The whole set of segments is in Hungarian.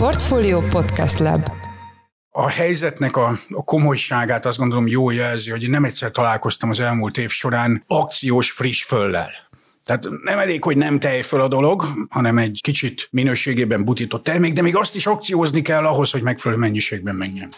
Portfolio Podcast Lab a helyzetnek a, a komolyságát azt gondolom jó jelzi, hogy nem egyszer találkoztam az elmúlt év során akciós friss föllel. Tehát nem elég, hogy nem föl a dolog, hanem egy kicsit minőségében butított termék, de még azt is akciózni kell ahhoz, hogy megfelelő mennyiségben menjen.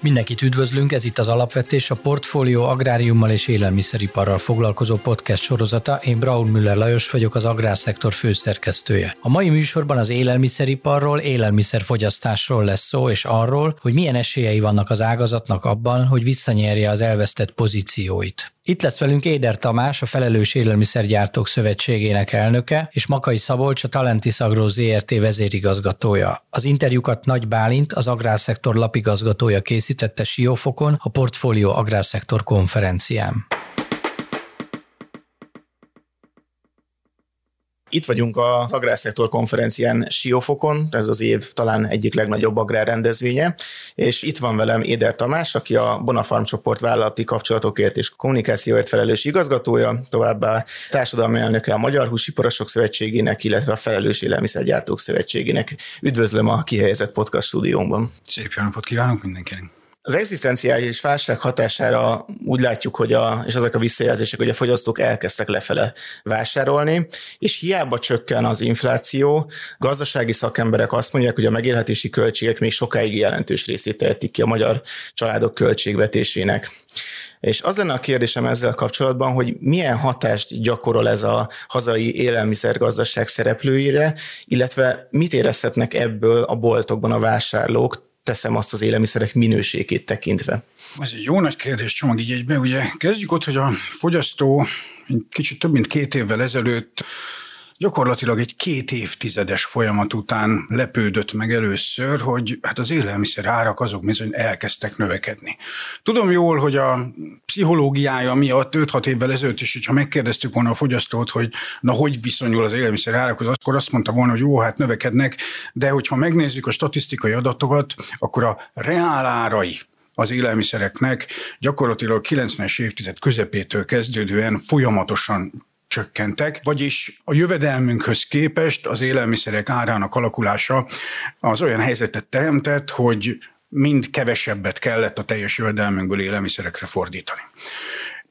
Mindenkit üdvözlünk, ez itt az Alapvetés, a Portfólió agráriummal és élelmiszeriparral foglalkozó podcast sorozata. Én Braun Müller Lajos vagyok, az agrárszektor főszerkesztője. A mai műsorban az élelmiszeriparról, élelmiszerfogyasztásról lesz szó, és arról, hogy milyen esélyei vannak az ágazatnak abban, hogy visszanyerje az elvesztett pozícióit. Itt lesz velünk Éder Tamás, a Felelős Élelmiszergyártók Szövetségének elnöke, és Makai Szabolcs, a Talentis Agro ZRT vezérigazgatója. Az interjúkat Nagy Bálint, az agrárszektor lapigazgatója készítette Siófokon, a Portfólió Agrárszektor konferencián. Itt vagyunk az Agrárszektor konferencián Siófokon, ez az év talán egyik legnagyobb agrárrendezvénye, és itt van velem Éder Tamás, aki a Bonafarm csoport vállalati kapcsolatokért és kommunikációért felelős igazgatója, továbbá társadalmi elnöke a Magyar Húsiparosok Szövetségének, illetve a Felelős Élelmiszergyártók Szövetségének. Üdvözlöm a kihelyezett podcast stúdiónkban. Szép jó napot kívánok mindenkinek! Az egzisztenciális válság hatására úgy látjuk, hogy a, és azok a visszajelzések, hogy a fogyasztók elkezdtek lefele vásárolni, és hiába csökken az infláció, gazdasági szakemberek azt mondják, hogy a megélhetési költségek még sokáig jelentős részét tehetik ki a magyar családok költségvetésének. És az lenne a kérdésem ezzel kapcsolatban, hogy milyen hatást gyakorol ez a hazai élelmiszergazdaság szereplőire, illetve mit érezhetnek ebből a boltokban a vásárlók, teszem azt az élelmiszerek minőségét tekintve? Ez egy jó nagy kérdés csomag így egybe. Ugye kezdjük ott, hogy a fogyasztó kicsit több mint két évvel ezelőtt gyakorlatilag egy két évtizedes folyamat után lepődött meg először, hogy hát az élelmiszer árak azok bizony elkezdtek növekedni. Tudom jól, hogy a pszichológiája miatt 5-6 évvel ezelőtt is, hogyha megkérdeztük volna a fogyasztót, hogy na hogy viszonyul az élelmiszer árakhoz, akkor azt mondta volna, hogy jó, hát növekednek, de hogyha megnézzük a statisztikai adatokat, akkor a reál árai az élelmiszereknek gyakorlatilag 90-es évtized közepétől kezdődően folyamatosan csökkentek, vagyis a jövedelmünkhöz képest az élelmiszerek árának alakulása az olyan helyzetet teremtett, hogy mind kevesebbet kellett a teljes jövedelmünkből élelmiszerekre fordítani.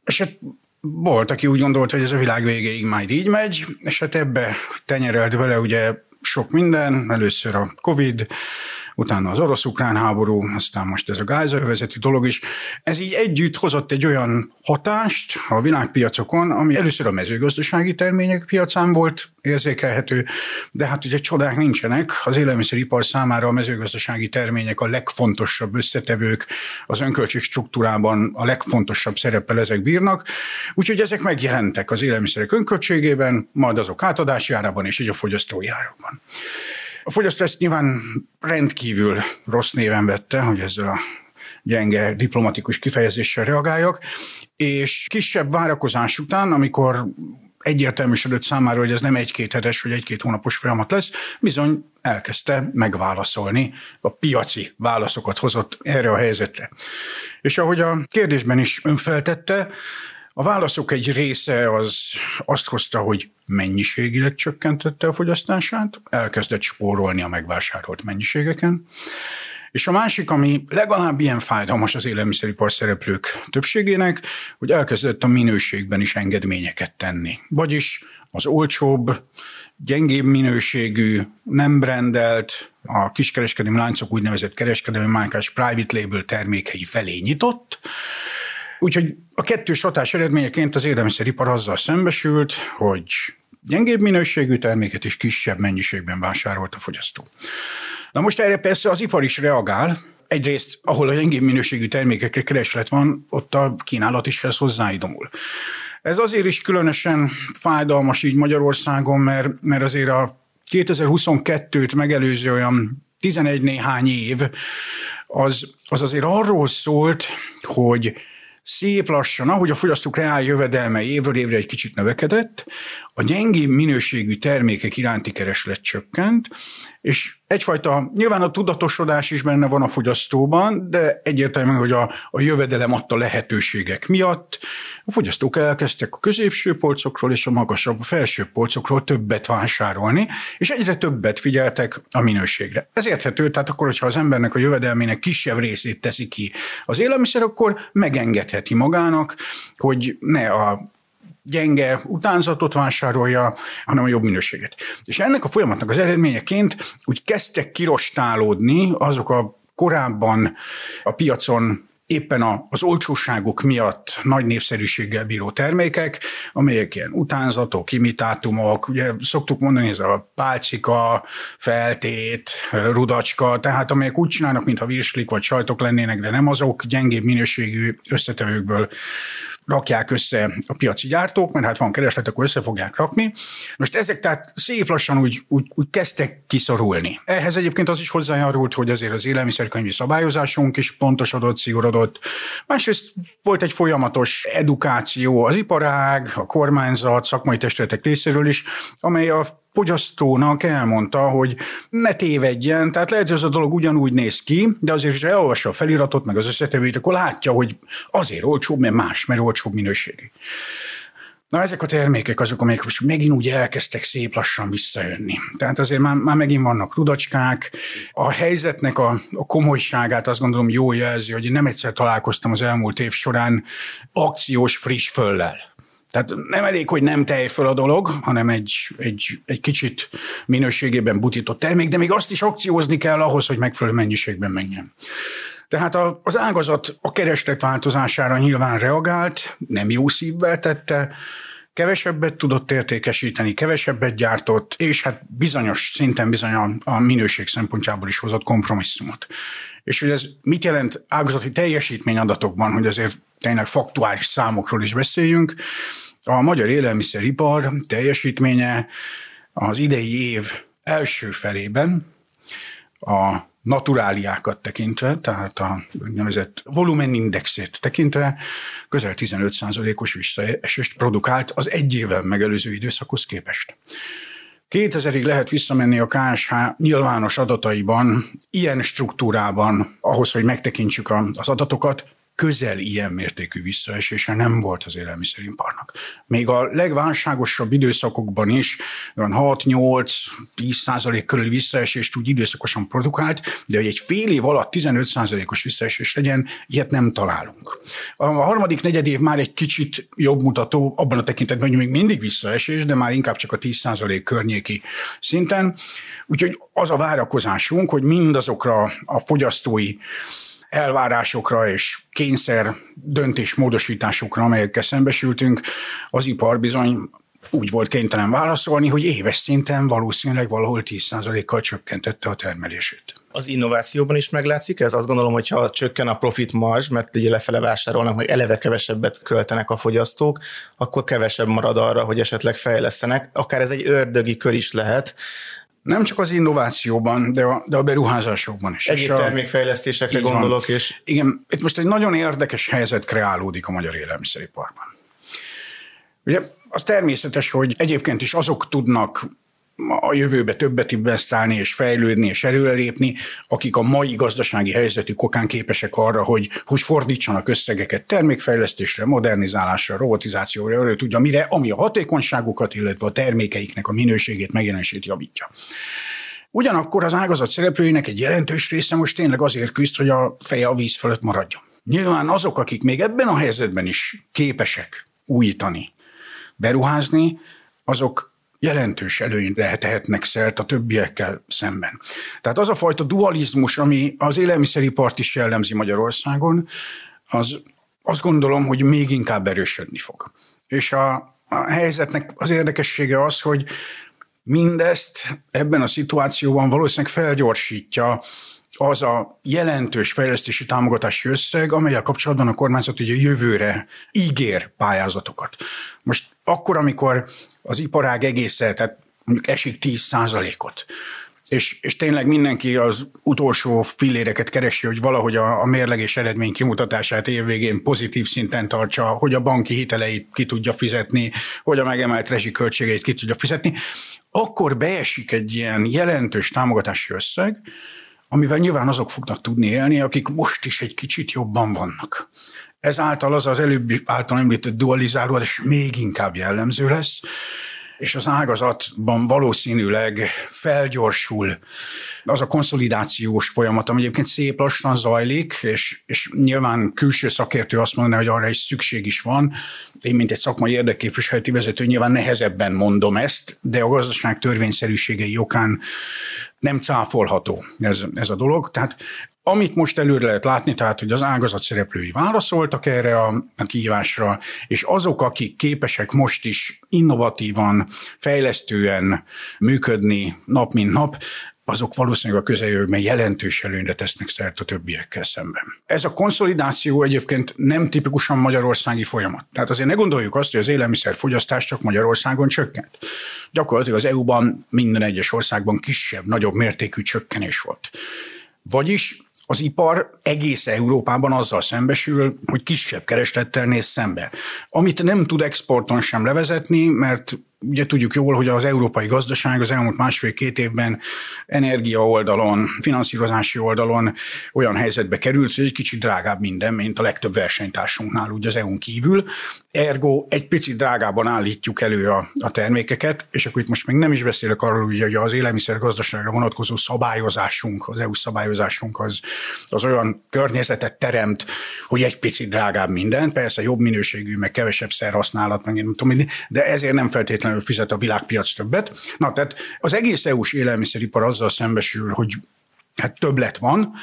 És hát volt, aki úgy gondolta, hogy ez a világ végéig majd így megy, és hát ebbe tenyerelt bele ugye sok minden, először a Covid, utána az orosz-ukrán háború, aztán most ez a gázövezeti dolog is. Ez így együtt hozott egy olyan hatást a világpiacokon, ami először a mezőgazdasági termények piacán volt érzékelhető, de hát ugye csodák nincsenek. Az élelmiszeripar számára a mezőgazdasági termények a legfontosabb összetevők, az önköltség struktúrában a legfontosabb szereppel ezek bírnak, úgyhogy ezek megjelentek az élelmiszerek önköltségében, majd azok átadási árában és így a fogyasztói árakban. A fogyasztó ezt nyilván rendkívül rossz néven vette, hogy ezzel a gyenge diplomatikus kifejezéssel reagáljak, és kisebb várakozás után, amikor egyértelműsödött számára, hogy ez nem egy-két hetes vagy egy-két hónapos folyamat lesz, bizony elkezdte megválaszolni, a piaci válaszokat hozott erre a helyzetre. És ahogy a kérdésben is önfeltette, a válaszok egy része az azt hozta, hogy mennyiségileg csökkentette a fogyasztását, elkezdett spórolni a megvásárolt mennyiségeken, és a másik, ami legalább ilyen fájdalmas az élelmiszeripar szereplők többségének, hogy elkezdett a minőségben is engedményeket tenni. Vagyis az olcsóbb, gyengébb minőségű, nem brandelt, a kiskereskedelmi láncok úgynevezett kereskedelmi márkás private label termékei felé nyitott, Úgyhogy a kettős hatás eredményeként az élelmiszeripar azzal szembesült, hogy gyengébb minőségű terméket és kisebb mennyiségben vásárolt a fogyasztó. Na most erre persze az ipar is reagál, egyrészt, ahol a gyengébb minőségű termékekre kereslet van, ott a kínálat is ez hozzáidomul. Ez azért is különösen fájdalmas így Magyarországon, mert, mert azért a 2022-t megelőző olyan 11 néhány év, az, az azért arról szólt, hogy szép lassan, ahogy a fogyasztók reál jövedelme évről évre egy kicsit növekedett, a gyengébb minőségű termékek iránti kereslet csökkent, és egyfajta, nyilván a tudatosodás is benne van a fogyasztóban, de egyértelmű, hogy a, a jövedelem adta lehetőségek miatt a fogyasztók elkezdtek a középső polcokról és a magasabb, a felső polcokról többet vásárolni, és egyre többet figyeltek a minőségre. Ez érthető, tehát akkor, hogyha az embernek a jövedelmének kisebb részét teszi ki az élelmiszer, akkor megengedheti magának, hogy ne a gyenge utánzatot vásárolja, hanem a jobb minőséget. És ennek a folyamatnak az eredményeként úgy kezdtek kirostálódni azok a korábban a piacon éppen az olcsóságok miatt nagy népszerűséggel bíró termékek, amelyek ilyen utánzatok, imitátumok, ugye szoktuk mondani, ez a pálcika, feltét, rudacska, tehát amelyek úgy csinálnak, mintha virslik vagy sajtok lennének, de nem azok, gyengébb minőségű összetevőkből rakják össze a piaci gyártók, mert hát van kereslet, akkor össze fogják rakni. Most ezek tehát szép lassan úgy, úgy, úgy kezdtek kiszorulni. Ehhez egyébként az is hozzájárult, hogy azért az élelmiszerkönyvi szabályozásunk is pontosodott, szigorodott. Másrészt volt egy folyamatos edukáció az iparág, a kormányzat, szakmai testületek részéről is, amely a fogyasztónak elmondta, hogy ne tévedjen, tehát lehet, hogy ez a dolog ugyanúgy néz ki, de azért, ha elolvassa a feliratot, meg az összetevőit, akkor látja, hogy azért olcsóbb, mert más, mert olcsóbb minőségű. Na ezek a termékek azok, amelyek most megint úgy elkezdtek szép lassan visszajönni. Tehát azért már, már megint vannak rudacskák. A helyzetnek a, a komolyságát azt gondolom jól jelzi, hogy én nem egyszer találkoztam az elmúlt év során akciós friss föllel. Tehát nem elég, hogy nem tej föl a dolog, hanem egy, egy, egy kicsit minőségében butított termék, de még azt is akciózni kell ahhoz, hogy megfelelő mennyiségben menjen. Tehát az ágazat a kereslet változására nyilván reagált, nem jó szívvel tette, kevesebbet tudott értékesíteni, kevesebbet gyártott, és hát bizonyos szinten bizony a, a minőség szempontjából is hozott kompromisszumot. És hogy ez mit jelent ágazati teljesítményadatokban, hogy azért tényleg faktuális számokról is beszéljünk. A magyar élelmiszeripar teljesítménye az idei év első felében a naturáliákat tekintve, tehát a nevezett volumenindexét tekintve közel 15%-os visszaesést produkált az egy éven megelőző időszakhoz képest. 2000-ig lehet visszamenni a KSH nyilvános adataiban, ilyen struktúrában, ahhoz, hogy megtekintsük az adatokat, közel ilyen mértékű visszaesése nem volt az élelmiszeriparnak. Még a legválságosabb időszakokban is 6-8-10 százalék körül visszaesést úgy időszakosan produkált, de hogy egy fél év alatt 15 százalékos visszaesés legyen, ilyet nem találunk. A harmadik negyed év már egy kicsit jobb mutató, abban a tekintetben, hogy még mindig visszaesés, de már inkább csak a 10 százalék környéki szinten. Úgyhogy az a várakozásunk, hogy mindazokra a fogyasztói elvárásokra és kényszer döntésmódosításokra, amelyekkel szembesültünk, az ipar bizony úgy volt kénytelen válaszolni, hogy éves szinten valószínűleg valahol 10%-kal csökkentette a termelését. Az innovációban is meglátszik ez? Azt gondolom, hogy ha csökken a profit marzs, mert ugye lefele vásárolnak, hogy eleve kevesebbet költenek a fogyasztók, akkor kevesebb marad arra, hogy esetleg fejlesztenek. Akár ez egy ördögi kör is lehet, nem csak az innovációban, de a, de a beruházásokban is. Egyéb termékfejlesztésekre gondolok. Van. És... Igen, itt most egy nagyon érdekes helyzet kreálódik a magyar élelmiszeriparban. Ugye az természetes, hogy egyébként is azok tudnak a jövőbe többet investálni és fejlődni és előrelépni, akik a mai gazdasági helyzetű kokán képesek arra, hogy, hogy fordítsanak összegeket termékfejlesztésre, modernizálásra, robotizációra, ő tudja mire, ami a hatékonyságukat, illetve a termékeiknek a minőségét, megjelenését javítja. Ugyanakkor az ágazat szereplőinek egy jelentős része most tényleg azért küzd, hogy a feje a víz fölött maradjon. Nyilván azok, akik még ebben a helyzetben is képesek újítani, beruházni, azok jelentős előnyre tehetnek szert a többiekkel szemben. Tehát az a fajta dualizmus, ami az élelmiszeripart is jellemzi Magyarországon, az azt gondolom, hogy még inkább erősödni fog. És a, a helyzetnek az érdekessége az, hogy mindezt ebben a szituációban valószínűleg felgyorsítja az a jelentős fejlesztési támogatási összeg, amelyel kapcsolatban a kormányzat ugye jövőre ígér pályázatokat. Most akkor, amikor az iparág egészen, tehát mondjuk esik 10 ot és, és tényleg mindenki az utolsó pilléreket keresi, hogy valahogy a, a mérlegés eredmény kimutatását évvégén pozitív szinten tartsa, hogy a banki hiteleit ki tudja fizetni, hogy a megemelt rezsiköltségeit ki tudja fizetni, akkor beesik egy ilyen jelentős támogatási összeg, amivel nyilván azok fognak tudni élni, akik most is egy kicsit jobban vannak. Ezáltal az az előbbi által említett dualizálódás még inkább jellemző lesz, és az ágazatban valószínűleg felgyorsul az a konszolidációs folyamat, ami egyébként szép lassan zajlik, és, és nyilván külső szakértő azt mondaná, hogy arra is szükség is van. Én, mint egy szakmai érdekképviseleti vezető, nyilván nehezebben mondom ezt, de a gazdaság törvényszerűségei okán nem cáfolható ez, ez a dolog. Tehát amit most előre lehet látni, tehát, hogy az ágazat szereplői válaszoltak erre a, kihívásra, és azok, akik képesek most is innovatívan, fejlesztően működni nap mint nap, azok valószínűleg a közeljövőben jelentős előnyre tesznek szert a többiekkel szemben. Ez a konszolidáció egyébként nem tipikusan magyarországi folyamat. Tehát azért ne gondoljuk azt, hogy az élelmiszerfogyasztás csak Magyarországon csökkent. Gyakorlatilag az EU-ban minden egyes országban kisebb, nagyobb mértékű csökkenés volt. Vagyis az ipar egész Európában azzal szembesül, hogy kisebb kereslettel néz szembe. Amit nem tud exporton sem levezetni, mert Ugye tudjuk jól, hogy az európai gazdaság az elmúlt másfél-két évben energia oldalon, finanszírozási oldalon olyan helyzetbe került, hogy egy kicsit drágább minden, mint a legtöbb versenytársunknál, ugye az EU-n kívül. Ergo egy picit drágában állítjuk elő a, a termékeket, és akkor itt most még nem is beszélek arról, hogy az élelmiszergazdaságra vonatkozó szabályozásunk, az EU szabályozásunk az, az olyan környezetet teremt, hogy egy picit drágább minden, persze jobb minőségű, meg kevesebb szerhasználat, meg nem tudom, de ezért nem feltétlenül feltétlenül fizet a világpiac többet. Na, tehát az egész EU-s élelmiszeripar azzal szembesül, hogy hát többlet van,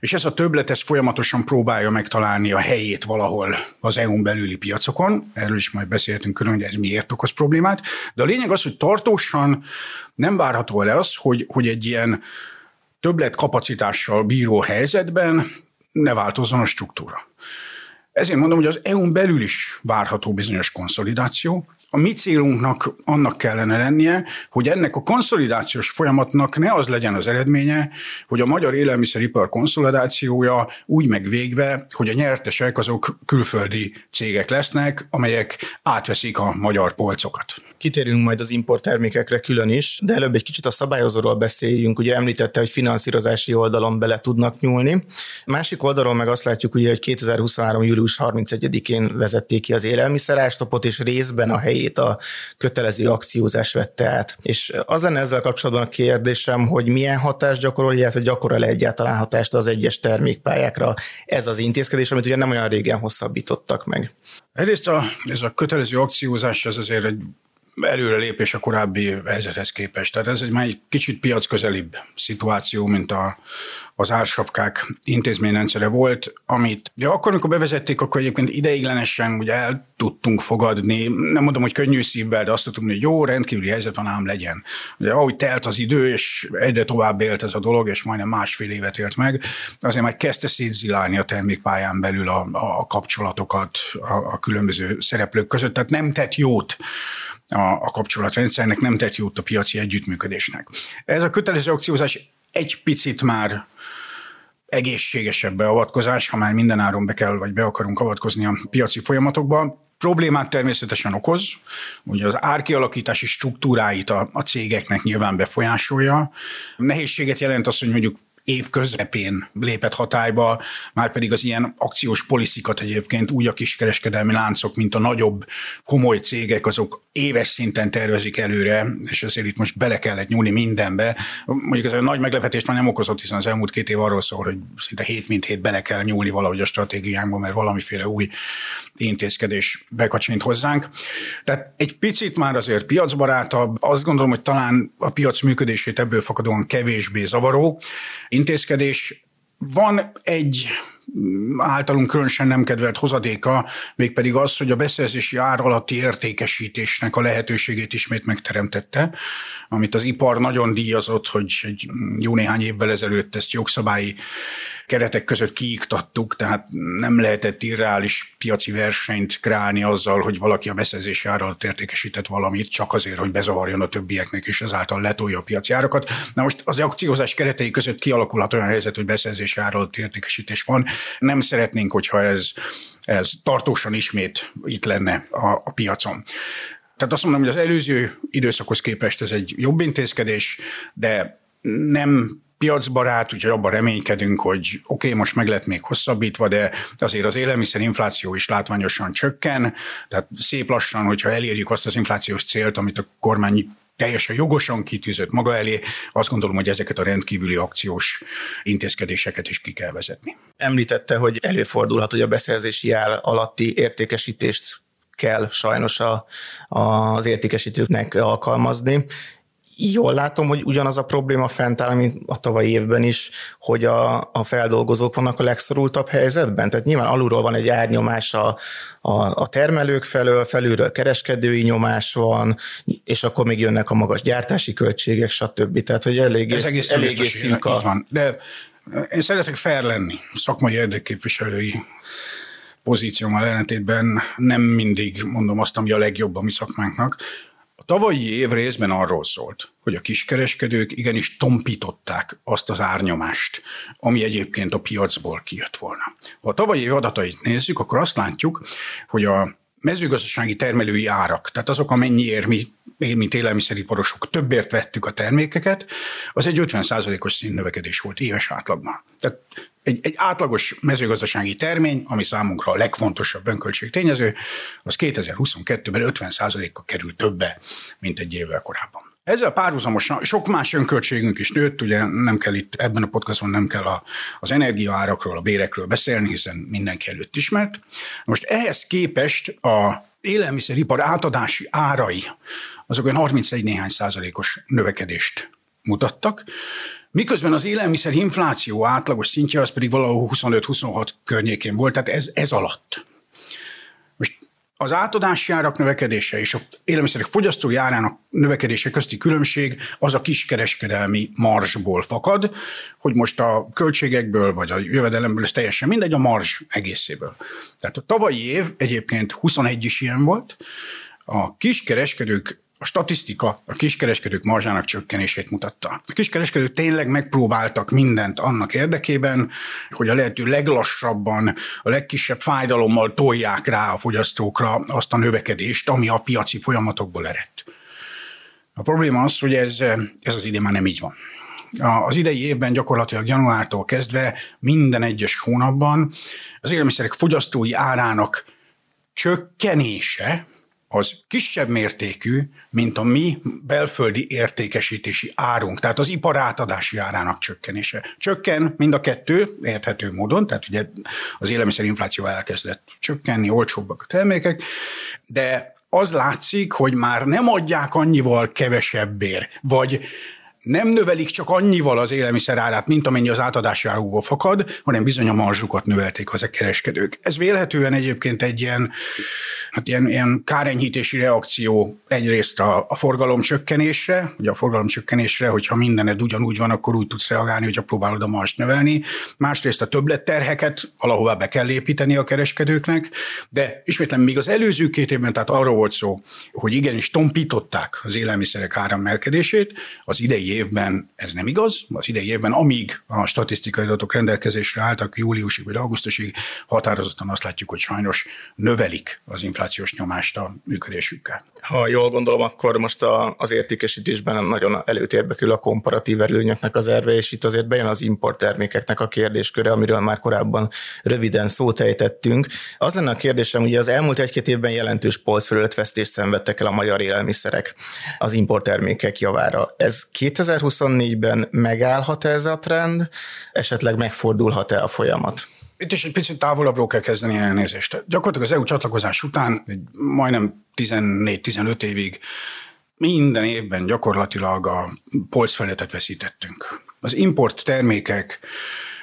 és ez a többlet ez folyamatosan próbálja megtalálni a helyét valahol az EU-n belüli piacokon. Erről is majd beszéltünk külön, hogy ez miért okoz problémát. De a lényeg az, hogy tartósan nem várható el az, hogy, hogy egy ilyen többlet kapacitással bíró helyzetben ne változzon a struktúra. Ezért mondom, hogy az EU-n belül is várható bizonyos konszolidáció, a mi célunknak annak kellene lennie, hogy ennek a konszolidációs folyamatnak ne az legyen az eredménye, hogy a magyar élelmiszeripar konszolidációja úgy megvégve, hogy a nyertesek azok külföldi cégek lesznek, amelyek átveszik a magyar polcokat. Kitérünk majd az importtermékekre külön is, de előbb egy kicsit a szabályozóról beszéljünk. Ugye említette, hogy finanszírozási oldalon bele tudnak nyúlni. Másik oldalról meg azt látjuk, ugye, hogy 2023. július 31-én vezették ki az élelmiszerástopot, és részben a helyét a kötelező akciózás vette át. És az lenne ezzel kapcsolatban a kérdésem, hogy milyen hatást gyakorol, illetve gyakorol egyáltalán hatást az egyes termékpályákra ez az intézkedés, amit ugye nem olyan régen hosszabbítottak meg. Egyrészt a, ez a kötelező akciózás, ez azért egy előrelépés a korábbi helyzethez képest. Tehát ez egy már egy kicsit piacközelibb szituáció, mint a, az ársapkák intézményrendszere volt, amit ja, akkor, amikor bevezették, akkor egyébként ideiglenesen ugye el tudtunk fogadni, nem mondom, hogy könnyű szívvel, de azt tudtuk, hogy jó, rendkívüli helyzet van, ám legyen. Ugye, ahogy telt az idő, és egyre tovább élt ez a dolog, és majdnem másfél évet élt meg, azért már kezdte szétzilálni a termékpályán belül a, a kapcsolatokat a, a különböző szereplők között, tehát nem tett jót a, a kapcsolatrendszernek, nem tett jót a piaci együttműködésnek. Ez a kötelező akciózás egy picit már egészségesebb beavatkozás, ha már mindenáron be kell, vagy be akarunk avatkozni a piaci folyamatokba. Problémát természetesen okoz, ugye az árkialakítási struktúráit a, a cégeknek nyilván befolyásolja. Nehézséget jelent az, hogy mondjuk év közepén lépett hatályba, már pedig az ilyen akciós poliszikat egyébként úgy a kiskereskedelmi láncok, mint a nagyobb komoly cégek, azok éves szinten tervezik előre, és azért itt most bele kellett nyúlni mindenbe. Mondjuk ez a nagy meglepetést már nem okozott, hiszen az elmúlt két év arról szól, hogy szinte hét mint hét bele kell nyúlni valahogy a stratégiánkba, mert valamiféle új intézkedés bekacsint hozzánk. Tehát egy picit már azért piacbarátabb, azt gondolom, hogy talán a piac működését ebből fakadóan kevésbé zavaró intézkedés. Van egy általunk különösen nem kedvelt hozadéka, mégpedig az, hogy a beszerzési ár alatti értékesítésnek a lehetőségét ismét megteremtette, amit az ipar nagyon díjazott, hogy egy jó néhány évvel ezelőtt ezt jogszabályi keretek között kiiktattuk, tehát nem lehetett irreális piaci versenyt kreálni azzal, hogy valaki a beszerzési árral értékesített valamit, csak azért, hogy bezavarjon a többieknek, és ezáltal letolja a piaci árakat. Na most az akciózás keretei között kialakulhat olyan helyzet, hogy beszerzési árral értékesítés van. Nem szeretnénk, hogyha ez, ez tartósan ismét itt lenne a, a piacon. Tehát azt mondom, hogy az előző időszakhoz képest ez egy jobb intézkedés, de nem piacbarát, úgyhogy abban reménykedünk, hogy oké, okay, most meg lett még hosszabbítva, de azért az élelmiszerinfláció is látványosan csökken, tehát szép lassan, hogyha elérjük azt az inflációs célt, amit a kormány teljesen jogosan kitűzött maga elé, azt gondolom, hogy ezeket a rendkívüli akciós intézkedéseket is ki kell vezetni. Említette, hogy előfordulhat, hogy a beszerzési ár alatti értékesítést kell sajnos a, az értékesítőknek alkalmazni jól látom, hogy ugyanaz a probléma fent áll, mint a tavalyi évben is, hogy a, a feldolgozók vannak a legszorultabb helyzetben. Tehát nyilván alulról van egy árnyomás a, a, a termelők felől, felülről kereskedői nyomás van, és akkor még jönnek a magas gyártási költségek, stb. Tehát, hogy eléggé, Ez egész eléggé szűk a... van. De én szeretek fel lenni, szakmai érdekképviselői pozíciómmal ellentétben nem mindig mondom azt, ami a legjobb a mi szakmánknak, a tavalyi év részben arról szólt, hogy a kiskereskedők igenis tompították azt az árnyomást, ami egyébként a piacból kijött volna. Ha a tavalyi adatait nézzük, akkor azt látjuk, hogy a mezőgazdasági termelői árak, tehát azok, amennyiért mi, mint élelmiszeriparosok többért vettük a termékeket, az egy 50%-os színnövekedés volt éves átlagban. Tehát egy, egy átlagos mezőgazdasági termény, ami számunkra a legfontosabb önköltség tényező, az 2022-ben 50%-kal került többe, mint egy évvel korábban. Ezzel párhuzamosan sok más önköltségünk is nőtt, ugye nem kell itt ebben a podcastban nem kell a, az energiaárakról, a bérekről beszélni, hiszen mindenki előtt ismert. Most ehhez képest a élelmiszeripar átadási árai azok olyan 31 néhány százalékos növekedést mutattak, miközben az élelmiszer infláció átlagos szintje az pedig valahol 25-26 környékén volt, tehát ez, ez alatt. Az átadási árak növekedése és a élelmiszerek fogyasztói árának növekedése közti különbség az a kiskereskedelmi marsból fakad, hogy most a költségekből vagy a jövedelemből ez teljesen mindegy, a mars egészéből. Tehát a tavalyi év egyébként 21 is ilyen volt, a kiskereskedők a statisztika a kiskereskedők marzsának csökkenését mutatta. A kiskereskedők tényleg megpróbáltak mindent annak érdekében, hogy a lehető leglassabban, a legkisebb fájdalommal tolják rá a fogyasztókra azt a növekedést, ami a piaci folyamatokból eredt. A probléma az, hogy ez, ez az idén már nem így van. Az idei évben gyakorlatilag januártól kezdve minden egyes hónapban az élelmiszerek fogyasztói árának csökkenése, az kisebb mértékű, mint a mi belföldi értékesítési árunk, tehát az iparátadási árának csökkenése. Csökken mind a kettő, érthető módon, tehát ugye az élelmiszerinfláció elkezdett csökkenni, olcsóbbak a termékek, de az látszik, hogy már nem adják annyival kevesebbért, vagy nem növelik csak annyival az élelmiszer árát, mint amennyi az átadási árukból fakad, hanem bizony a marzsukat növelték az a kereskedők. Ez vélhetően egyébként egy ilyen, hát ilyen, ilyen kárenyhítési reakció egyrészt a, a forgalom csökkenésre, ugye a forgalom csökkenésre, hogyha mindened ugyanúgy van, akkor úgy tudsz reagálni, hogyha próbálod a marst növelni. Másrészt a többletterheket valahová be kell építeni a kereskedőknek, de ismétlen még az előző két évben, tehát arról volt szó, hogy igenis tompították az élelmiszerek áramelkedését, az idei évben ez nem igaz. Az idei évben, amíg a statisztikai adatok rendelkezésre álltak júliusig vagy augusztusig, határozottan azt látjuk, hogy sajnos növelik az inflációs nyomást a működésükkel. Ha jól gondolom, akkor most a, az értékesítésben nagyon előtérbe kerül a komparatív előnyöknek az erve, és itt azért bejön az importtermékeknek a kérdésköre, amiről már korábban röviden szót ejtettünk. Az lenne a kérdésem, ugye az elmúlt egy-két évben jelentős polcfelületvesztést szenvedtek el a magyar élelmiszerek az importtermékek javára. Ez 2024-ben megállhat ez a trend, esetleg megfordulhat-e a folyamat? Itt is egy picit távolabbról kell kezdeni elnézést. Gyakorlatilag az EU csatlakozás után egy majdnem 14-15 évig minden évben gyakorlatilag a polcfelületet veszítettünk. Az import termékek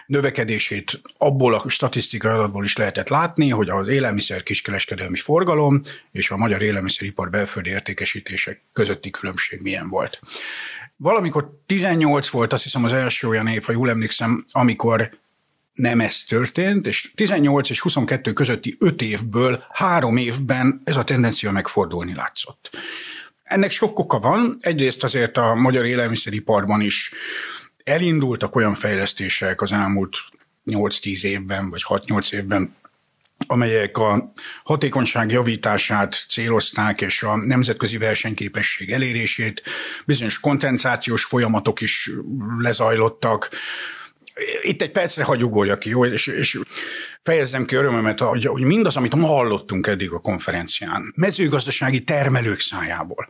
növekedését abból a statisztikai adatból is lehetett látni, hogy az élelmiszer kiskereskedelmi forgalom és a magyar élelmiszeripar belföldi értékesítések közötti különbség milyen volt. Valamikor 18 volt, azt hiszem az első olyan év, ha jól emlékszem, amikor nem ez történt, és 18 és 22 közötti 5 évből 3 évben ez a tendencia megfordulni látszott. Ennek sok oka van. Egyrészt azért a magyar élelmiszeriparban is elindultak olyan fejlesztések az elmúlt 8-10 évben, vagy 6-8 évben, amelyek a hatékonyság javítását célozták, és a nemzetközi versenyképesség elérését, bizonyos koncentrációs folyamatok is lezajlottak, itt egy percre hagyugoljak ki, jó, és, és fejezzem ki örömömet, hogy, hogy mindaz, amit ma hallottunk eddig a konferencián, mezőgazdasági termelők szájából,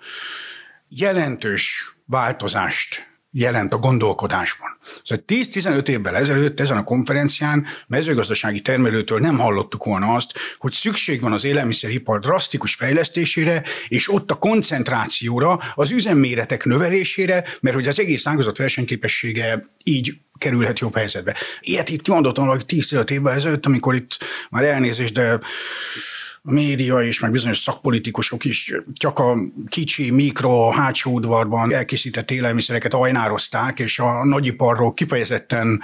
jelentős változást jelent a gondolkodásban. Szóval 10-15 évvel ezelőtt ezen a konferencián mezőgazdasági termelőtől nem hallottuk volna azt, hogy szükség van az élelmiszeripar drasztikus fejlesztésére, és ott a koncentrációra, az üzemméretek növelésére, mert hogy az egész ágazat versenyképessége így kerülhet jobb helyzetbe. Ilyet itt kimondottam valaki 10-15 évvel ezelőtt, amikor itt már elnézést, de a média és meg bizonyos szakpolitikusok is csak a kicsi, mikro, hátsó udvarban elkészített élelmiszereket ajnározták, és a nagyiparról kifejezetten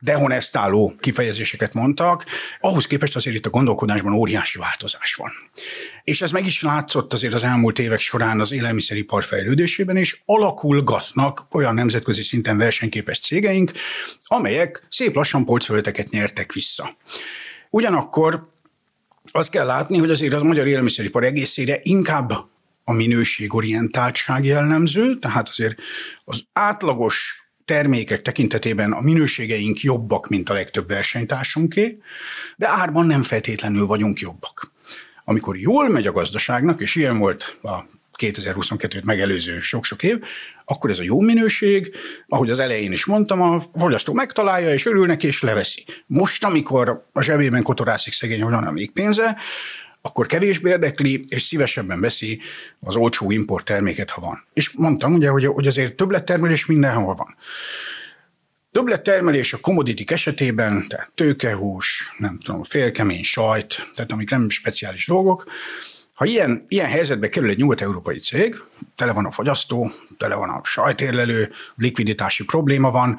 dehonestáló kifejezéseket mondtak. Ahhoz képest azért itt a gondolkodásban óriási változás van. És ez meg is látszott azért az elmúlt évek során az élelmiszeripar fejlődésében, és alakulgatnak olyan nemzetközi szinten versenyképes cégeink, amelyek szép lassan polcfelületeket nyertek vissza. Ugyanakkor azt kell látni, hogy azért a magyar élelmiszeripar egészére inkább a minőségorientáltság jellemző, tehát azért az átlagos termékek tekintetében a minőségeink jobbak, mint a legtöbb versenytársunké, de árban nem feltétlenül vagyunk jobbak. Amikor jól megy a gazdaságnak, és ilyen volt a 2022-t megelőző sok-sok év, akkor ez a jó minőség, ahogy az elején is mondtam, a fogyasztó megtalálja, és örül neki, és leveszi. Most, amikor a zsebében kotorászik szegény, hogy van még pénze, akkor kevésbé érdekli, és szívesebben veszi az olcsó import terméket, ha van. És mondtam ugye, hogy, hogy azért többlettermelés mindenhol van. Többlettermelés a commodity esetében, tehát tőkehús, nem tudom, félkemény sajt, tehát amik nem speciális dolgok, ha ilyen, ilyen helyzetbe kerül egy nyugat-európai cég, tele van a fogyasztó, tele van a sajtérlelő, likviditási probléma van,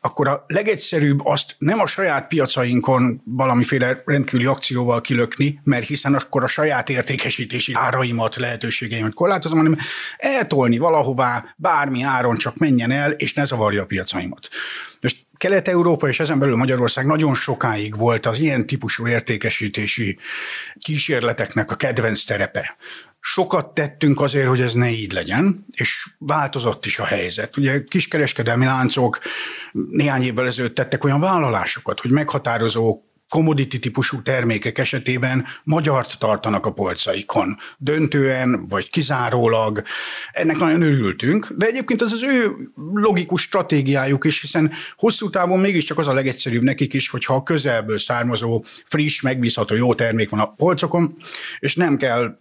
akkor a legegyszerűbb azt nem a saját piacainkon valamiféle rendkívüli akcióval kilökni, mert hiszen akkor a saját értékesítési áraimat, lehetőségeimet korlátozom, hanem eltolni valahová, bármi áron csak menjen el, és ne zavarja a piacaimat. Most Kelet-Európa és ezen belül Magyarország nagyon sokáig volt az ilyen típusú értékesítési kísérleteknek a kedvenc terepe. Sokat tettünk azért, hogy ez ne így legyen, és változott is a helyzet. Ugye kiskereskedelmi láncok néhány évvel ezelőtt tettek olyan vállalásokat, hogy meghatározó commodity típusú termékek esetében magyart tartanak a polcaikon. Döntően, vagy kizárólag. Ennek nagyon örültünk, de egyébként ez az ő logikus stratégiájuk is, hiszen hosszú távon mégiscsak az a legegyszerűbb nekik is, hogyha a közelből származó, friss, megbízható jó termék van a polcokon, és nem kell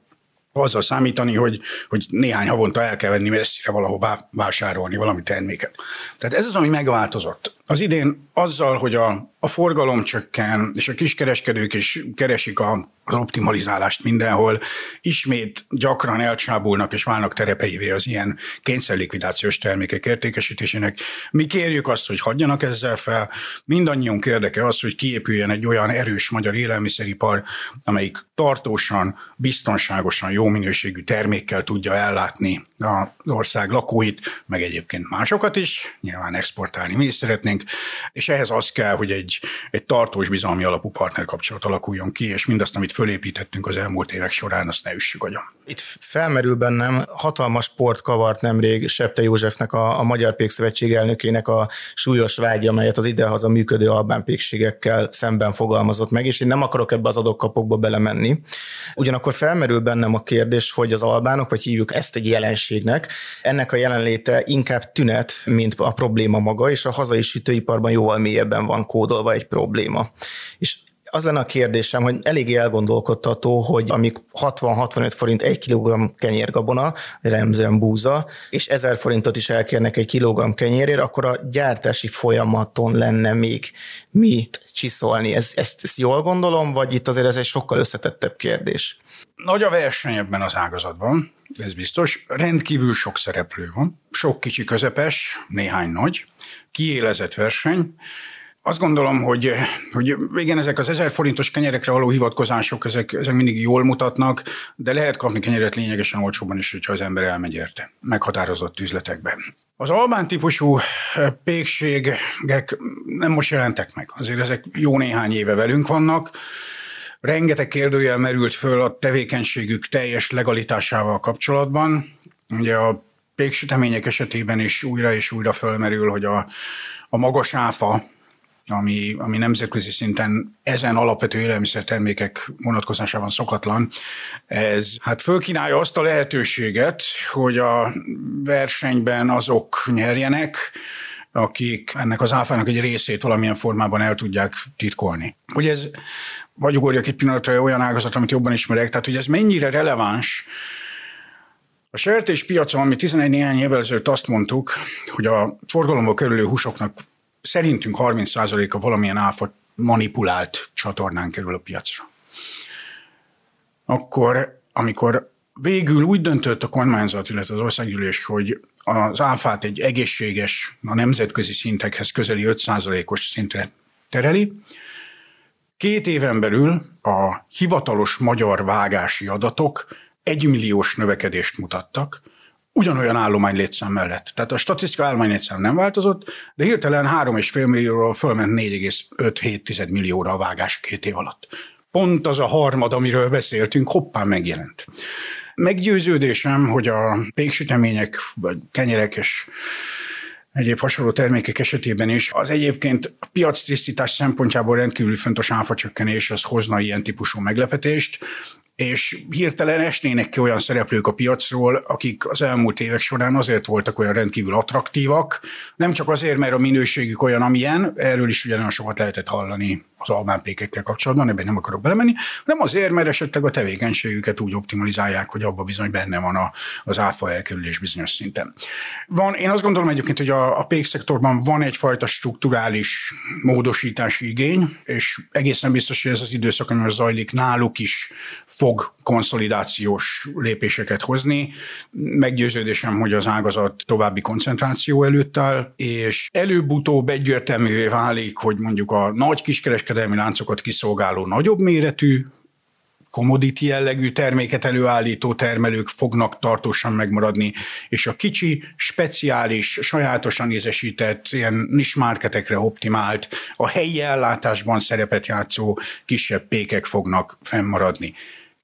azzal számítani, hogy, hogy néhány havonta el kell venni messzire valahová vásárolni valami terméket. Tehát ez az, ami megváltozott. Az idén azzal, hogy a, a forgalom csökken, és a kiskereskedők is keresik a, az optimalizálást mindenhol, ismét gyakran elcsábulnak és válnak terepeivé az ilyen kényszerlikvidációs termékek értékesítésének. Mi kérjük azt, hogy hagyjanak ezzel fel. Mindannyiunk érdeke az, hogy kiépüljen egy olyan erős magyar élelmiszeripar, amelyik tartósan, biztonságosan, jó minőségű termékkel tudja ellátni az ország lakóit, meg egyébként másokat is, nyilván exportálni mi is szeretnénk, és ehhez az kell, hogy egy, egy tartós bizalmi alapú partnerkapcsolat alakuljon ki, és mindazt, amit fölépítettünk az elmúlt évek során, azt ne üssük agyon. Itt felmerül bennem hatalmas port kavart nemrég Septe Józsefnek, a, a Magyar Pékszövetség elnökének a súlyos vágya, amelyet az idehaza működő albán pékségekkel szemben fogalmazott meg, és én nem akarok ebbe az adokkapokba belemenni. Ugyanakkor felmerül bennem a kérdés, hogy az albánok, vagy hívjuk ezt egy jelenségnek, ennek a jelenléte inkább tünet, mint a probléma maga, és a hazai sütőiparban jóval mélyebben van kódolva egy probléma. És Az lenne a kérdésem, hogy eléggé elgondolkodtató, hogy amik 60-65 forint egy kilogramm kenyérgabona, remzően búza, és 1000 forintot is elkérnek egy kilogramm kenyérért, akkor a gyártási folyamaton lenne még mit csiszolni. Ez, ezt, ezt jól gondolom, vagy itt azért ez egy sokkal összetettebb kérdés? Nagy a verseny ebben az ágazatban, ez biztos. Rendkívül sok szereplő van, sok kicsi közepes, néhány nagy, kiélezett verseny, azt gondolom, hogy, hogy igen, ezek az ezer forintos kenyerekre való hivatkozások, ezek, ezek mindig jól mutatnak, de lehet kapni kenyeret lényegesen olcsóban is, hogyha az ember elmegy érte, meghatározott üzletekben. Az albán típusú eh, pékségek nem most jelentek meg, azért ezek jó néhány éve velünk vannak, rengeteg kérdőjel merült föl a tevékenységük teljes legalitásával kapcsolatban. Ugye a péksütemények esetében is újra és újra fölmerül, hogy a, a magas áfa, ami, ami nemzetközi szinten ezen alapvető élelmiszertermékek vonatkozásában szokatlan, ez hát fölkínálja azt a lehetőséget, hogy a versenyben azok nyerjenek, akik ennek az áfának egy részét valamilyen formában el tudják titkolni. Hogy ez, vagy ugorjak egy pillanatra olyan ágazat, amit jobban ismerek, tehát hogy ez mennyire releváns, a sertés piacon, ami 11 néhány évvel ezelőtt azt mondtuk, hogy a forgalomba kerülő húsoknak szerintünk 30%-a valamilyen áfa manipulált csatornán kerül a piacra. Akkor, amikor végül úgy döntött a kormányzat, illetve az országgyűlés, hogy az áfát egy egészséges, a nemzetközi szintekhez közeli 5%-os szintre tereli, Két éven belül a hivatalos magyar vágási adatok egymilliós növekedést mutattak, ugyanolyan állomány létszám mellett. Tehát a statisztika állomány létszám nem változott, de hirtelen 3,5 millióról fölment 4,5 millióra a vágás két év alatt. Pont az a harmad, amiről beszéltünk, hoppán megjelent. Meggyőződésem, hogy a péksütemények, vagy kenyerek és egyéb hasonló termékek esetében is az egyébként a piactisztítás szempontjából rendkívül fontos áfacsökkenés az hozna ilyen típusú meglepetést, és hirtelen esnének ki olyan szereplők a piacról, akik az elmúlt évek során azért voltak olyan rendkívül attraktívak, nem csak azért, mert a minőségük olyan, amilyen, erről is ugyanolyan sokat lehetett hallani az albánpékekkel kapcsolatban, ebben nem akarok belemenni, hanem azért, mert esetleg a tevékenységüket úgy optimalizálják, hogy abban bizony benne van a, az áfa elkerülés bizonyos szinten. Van, én azt gondolom egyébként, hogy a, a pékszektorban van egyfajta strukturális módosítási igény, és egészen biztos, hogy ez az időszak, ami zajlik, náluk is fog konszolidációs lépéseket hozni. Meggyőződésem, hogy az ágazat további koncentráció előtt áll, és előbb-utóbb egyértelművé válik, hogy mondjuk a nagy kiskereskedelmi láncokat kiszolgáló nagyobb méretű commodity jellegű terméket előállító termelők fognak tartósan megmaradni, és a kicsi, speciális, sajátosan ízesített, ilyen nismárketekre optimált, a helyi ellátásban szerepet játszó kisebb pékek fognak fennmaradni.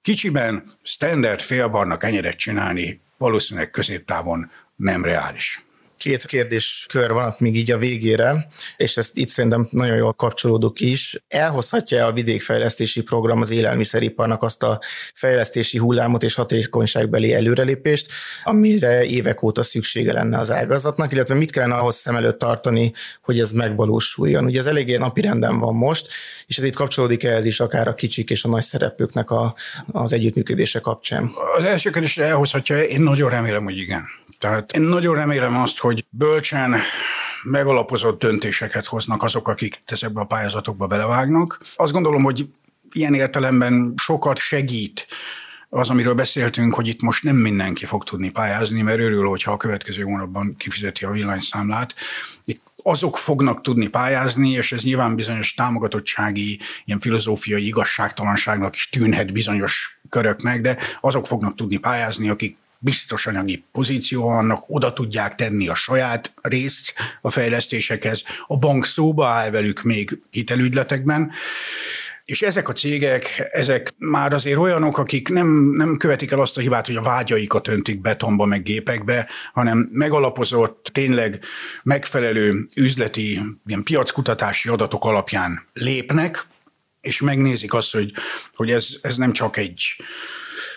Kicsiben standard félbarnak kenyeret csinálni valószínűleg középtávon nem reális. Két kérdéskör van még így a végére, és ezt itt szerintem nagyon jól kapcsolódok is. Elhozhatja a vidékfejlesztési program az élelmiszeriparnak azt a fejlesztési hullámot és hatékonyságbeli előrelépést, amire évek óta szüksége lenne az ágazatnak, illetve mit kellene ahhoz szem előtt tartani, hogy ez megvalósuljon. Ugye ez eléggé napirenden van most, és ez itt kapcsolódik ehhez is akár a kicsik és a nagy szereplőknek a, az együttműködése kapcsán. Az első kérdésre elhozhatja, én nagyon remélem, hogy igen. Tehát én nagyon remélem azt, hogy bölcsen megalapozott döntéseket hoznak azok, akik ezekbe a pályázatokba belevágnak. Azt gondolom, hogy ilyen értelemben sokat segít az, amiről beszéltünk, hogy itt most nem mindenki fog tudni pályázni, mert örül, hogyha a következő hónapban kifizeti a villanyszámlát. Itt azok fognak tudni pályázni, és ez nyilván bizonyos támogatottsági, ilyen filozófiai igazságtalanságnak is tűnhet bizonyos köröknek, de azok fognak tudni pályázni, akik biztos anyagi pozíció annak, oda tudják tenni a saját részt a fejlesztésekhez. A bank szóba áll velük még hitelügyletekben, és ezek a cégek, ezek már azért olyanok, akik nem, nem követik el azt a hibát, hogy a vágyaikat öntik betonba, meg gépekbe, hanem megalapozott, tényleg megfelelő üzleti, ilyen piackutatási adatok alapján lépnek, és megnézik azt, hogy, hogy ez, ez nem csak egy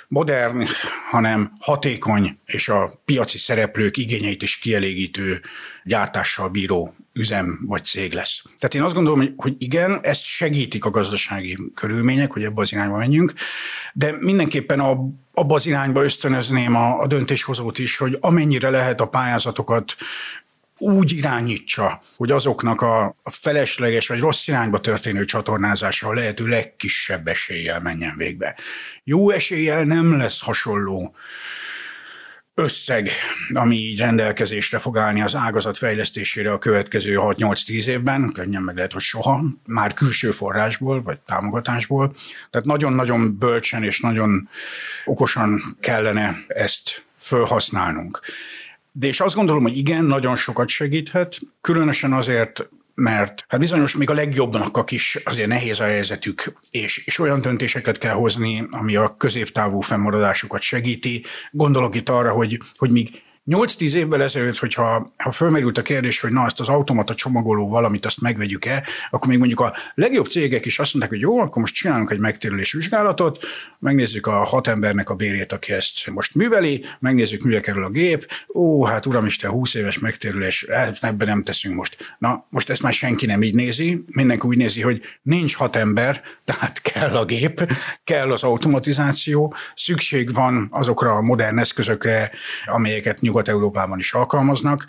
modern, hanem hatékony és a piaci szereplők igényeit is kielégítő gyártással bíró üzem vagy cég lesz. Tehát én azt gondolom, hogy igen, ezt segítik a gazdasági körülmények, hogy ebbe az irányba menjünk, de mindenképpen a, abba az irányba ösztönözném a, a döntéshozót is, hogy amennyire lehet a pályázatokat úgy irányítsa, hogy azoknak a, felesleges vagy rossz irányba történő csatornázása a lehető legkisebb eséllyel menjen végbe. Jó eséllyel nem lesz hasonló összeg, ami így rendelkezésre fog állni az ágazat fejlesztésére a következő 6-8-10 évben, könnyen meg lehet, hogy soha, már külső forrásból vagy támogatásból. Tehát nagyon-nagyon bölcsen és nagyon okosan kellene ezt felhasználnunk. De és azt gondolom, hogy igen, nagyon sokat segíthet, különösen azért, mert hát bizonyos még a legjobbnak is azért nehéz a helyzetük, és, és olyan döntéseket kell hozni, ami a középtávú fennmaradásukat segíti. Gondolok itt arra, hogy, hogy még 8-10 évvel ezelőtt, hogyha ha fölmerült a kérdés, hogy na, azt az automata csomagoló valamit, azt megvegyük-e, akkor még mondjuk a legjobb cégek is azt mondták, hogy jó, akkor most csinálunk egy megtérülés vizsgálatot, megnézzük a hat embernek a bérét, aki ezt most műveli, megnézzük, mivel kerül a gép, ó, hát uramisten, 20 éves megtérülés, ebben nem teszünk most. Na, most ezt már senki nem így nézi, mindenki úgy nézi, hogy nincs hat ember, tehát kell a gép, kell az automatizáció, szükség van azokra a modern eszközökre, amelyeket nyugat Nyugat-Európában is alkalmaznak,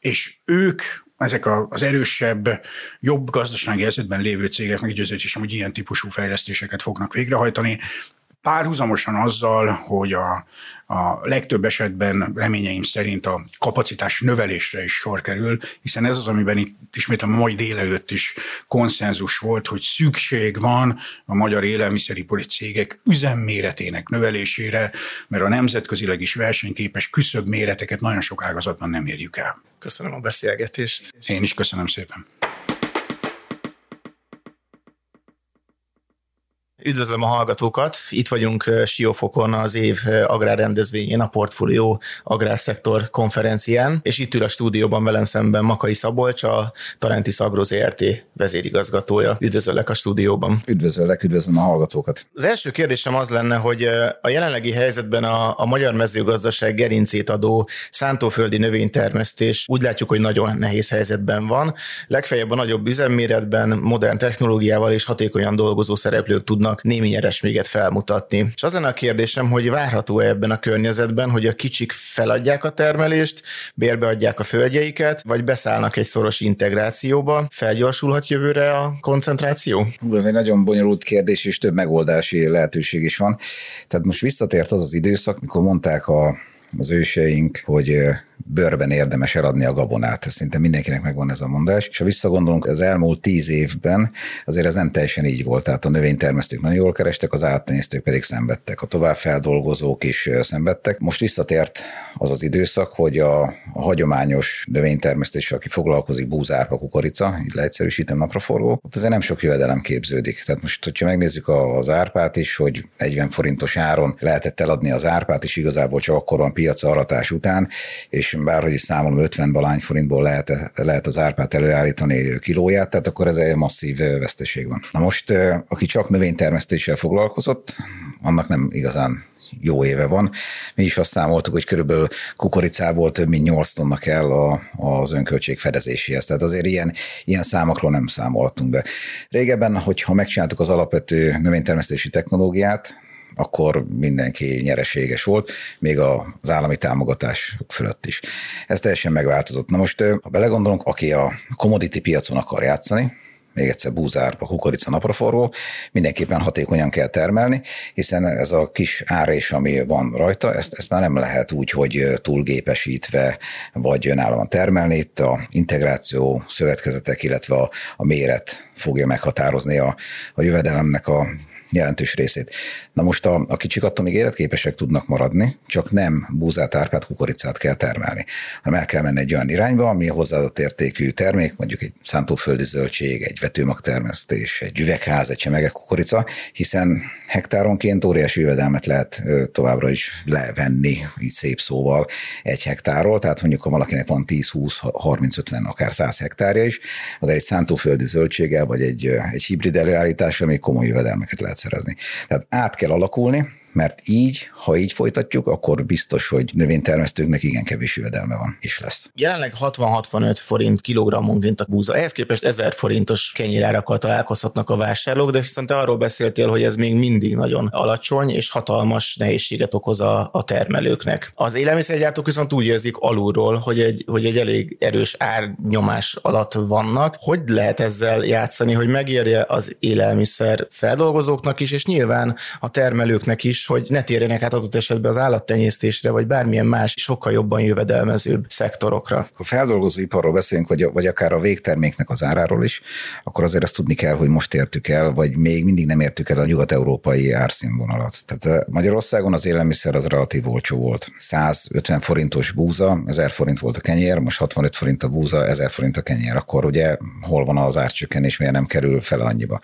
és ők ezek az erősebb, jobb gazdasági helyzetben lévő cégek meggyőződésem, hogy ilyen típusú fejlesztéseket fognak végrehajtani, párhuzamosan azzal, hogy a, a legtöbb esetben reményeim szerint a kapacitás növelésre is sor kerül, hiszen ez az, amiben itt ismétlem a mai délelőtt is konszenzus volt, hogy szükség van a magyar élelmiszeripari cégek üzemméretének növelésére, mert a nemzetközileg is versenyképes küszöbb méreteket nagyon sok ágazatban nem érjük el. Köszönöm a beszélgetést. Én is köszönöm szépen. Üdvözlöm a hallgatókat! Itt vagyunk Siófokon az év agrárrendezvényén, a Portfólió Agrárszektor konferencián, és itt ül a stúdióban velem szemben Makai Szabolcs, a Tarentis Agro ZRT vezérigazgatója. Üdvözöllek a stúdióban! Üdvözöllek, üdvözlöm a hallgatókat! Az első kérdésem az lenne, hogy a jelenlegi helyzetben a, a magyar mezőgazdaság gerincét adó szántóföldi növénytermesztés úgy látjuk, hogy nagyon nehéz helyzetben van. Legfeljebb a nagyobb üzemméretben, modern technológiával és hatékonyan dolgozó szereplők tudnak tudnak némi nyerességet felmutatni. És az lenne a kérdésem, hogy várható-e ebben a környezetben, hogy a kicsik feladják a termelést, bérbeadják a földjeiket, vagy beszállnak egy szoros integrációba? Felgyorsulhat jövőre a koncentráció? Ez egy nagyon bonyolult kérdés, és több megoldási lehetőség is van. Tehát most visszatért az az időszak, mikor mondták a az őseink, hogy bőrben érdemes eladni a gabonát. Szinte mindenkinek megvan ez a mondás. És ha visszagondolunk, az elmúlt tíz évben azért ez nem teljesen így volt. Tehát a növénytermesztők nagyon jól kerestek, az áttenyésztők pedig szenvedtek. A továbbfeldolgozók is szenvedtek. Most visszatért az az időszak, hogy a, a hagyományos növénytermesztés, aki foglalkozik búzárpa, kukorica, így leegyszerűsítem napraforgó, ott azért nem sok jövedelem képződik. Tehát most, hogyha megnézzük az árpát is, hogy 40 forintos áron lehetett eladni az árpát, és igazából csak akkor van piac aratás után, és bárhogy is számolom, 50 balány forintból lehet, lehet az árpát előállítani kilóját, tehát akkor ez egy masszív veszteség van. Na most, aki csak növénytermesztéssel foglalkozott, annak nem igazán jó éve van. Mi is azt számoltuk, hogy körülbelül kukoricából több mint 8 tonna kell a, az önköltség fedezéséhez. Tehát azért ilyen, ilyen számokról nem számoltunk be. Régebben, hogyha megcsináltuk az alapvető növénytermesztési technológiát, akkor mindenki nyereséges volt, még az állami támogatás fölött is. Ez teljesen megváltozott. Na most, ha belegondolunk, aki a commodity piacon akar játszani, még egyszer búzárba, kukorica, napraforgó, mindenképpen hatékonyan kell termelni, hiszen ez a kis árés, ami van rajta, ezt, ezt már nem lehet úgy, hogy túlgépesítve vagy önállóan termelni. Itt a integráció, szövetkezetek, illetve a, a méret fogja meghatározni a, a jövedelemnek a jelentős részét. Na most a, a kicsik attól még életképesek tudnak maradni, csak nem búzát, árpát, kukoricát kell termelni, hanem el kell menni egy olyan irányba, ami hozzáadott értékű termék, mondjuk egy szántóföldi zöldség, egy vetőmagtermesztés, egy üvegház, egy csemege kukorica, hiszen hektáronként óriási jövedelmet lehet továbbra is levenni, így szép szóval, egy hektárról, tehát mondjuk ha valakinek van 10, 20, 30, 50, akár 100 hektárja is, az egy szántóföldi zöldséggel, vagy egy, egy hibrid előállítás, ami komoly jövedelmeket lehet szerezni. Tehát át kell alakulni, mert így, ha így folytatjuk, akkor biztos, hogy növénytermesztőknek igen kevés jövedelme van, és lesz. Jelenleg 60-65 forint kilogrammonként a búza. Ehhez képest 1000 forintos kenyérárakkal találkozhatnak a vásárlók, de viszont arról beszéltél, hogy ez még mindig nagyon alacsony, és hatalmas nehézséget okoz a, a termelőknek. Az élelmiszergyártók viszont úgy érzik alulról, hogy egy, hogy egy elég erős árnyomás alatt vannak. Hogy lehet ezzel játszani, hogy megérje az élelmiszer feldolgozóknak is, és nyilván a termelőknek is, hogy ne térjenek át adott esetben az állattenyésztésre, vagy bármilyen más sokkal jobban jövedelmezőbb szektorokra. Ha feldolgozóiparról beszélünk, vagy, vagy akár a végterméknek az áráról is, akkor azért azt tudni kell, hogy most értük el, vagy még mindig nem értük el a nyugat-európai árszínvonalat. Tehát Magyarországon az élelmiszer az relatív olcsó volt. 150 forintos búza, 1000 forint volt a kenyér, most 65 forint a búza, 1000 forint a kenyér. Akkor ugye hol van az árcsökkenés, miért nem kerül fel annyiba.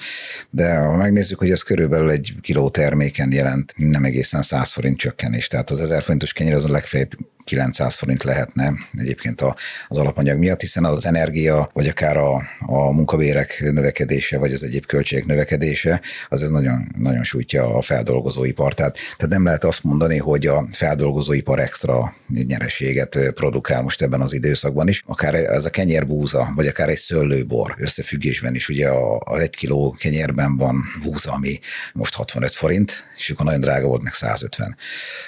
De ha megnézzük, hogy ez körülbelül egy kiló terméken jelent nem egészen 100 forint csökkenés. Tehát az 1000 forintos kenyér az a legfeljebb 900 forint lehetne egyébként az alapanyag miatt, hiszen az energia, vagy akár a, a munkabérek növekedése, vagy az egyéb költségek növekedése, az ez nagyon, nagyon sújtja a feldolgozóipar. Tehát, tehát nem lehet azt mondani, hogy a feldolgozóipar extra nyereséget produkál most ebben az időszakban is. Akár ez a kenyérbúza, vagy akár egy szőlőbor összefüggésben is. Ugye az egy kiló kenyérben van búza, ami most 65 forint, és akkor nagyon drága volt, meg 150.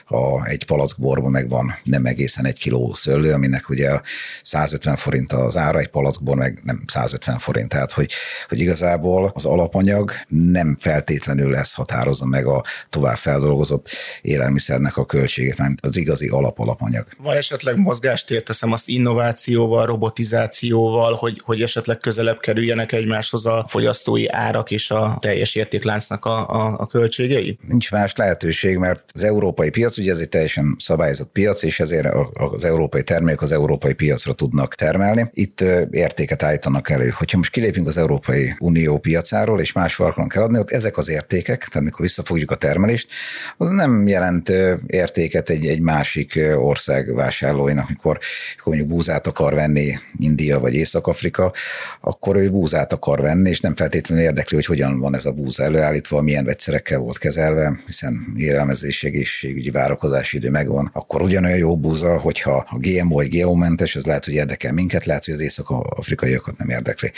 Ha egy palackborban meg van nem egészen egy kiló szőlő, aminek ugye 150 forint az ára, egy palackból meg nem 150 forint. Tehát, hogy, hogy igazából az alapanyag nem feltétlenül lesz határozza meg a tovább feldolgozott élelmiszernek a költségét, mert az igazi alap-alapanyag. Van esetleg mozgástér, teszem azt innovációval, robotizációval, hogy, hogy esetleg közelebb kerüljenek egymáshoz a fogyasztói árak és a teljes értékláncnak a, a, a költségei? Nincs más lehetőség, mert az európai piac, ugye ez egy teljesen szabályozott piac, és ezért azért az európai termékek az európai piacra tudnak termelni. Itt értéket állítanak elő. Hogyha most kilépünk az Európai Unió piacáról, és más farkon kell adni, ott ezek az értékek, tehát mikor visszafogjuk a termelést, az nem jelent értéket egy, egy másik ország vásárlóinak, mikor, mikor mondjuk búzát akar venni India vagy Észak-Afrika, akkor ő búzát akar venni, és nem feltétlenül érdekli, hogy hogyan van ez a búza előállítva, milyen vegyszerekkel volt kezelve, hiszen élelmezés, egészségügyi várakozási idő megvan, akkor ugyanolyan jó búza, hogyha a GMO vagy GMO-mentes, az lehet, hogy érdekel minket, lehet, hogy az észak-afrikaiakat nem érdekli.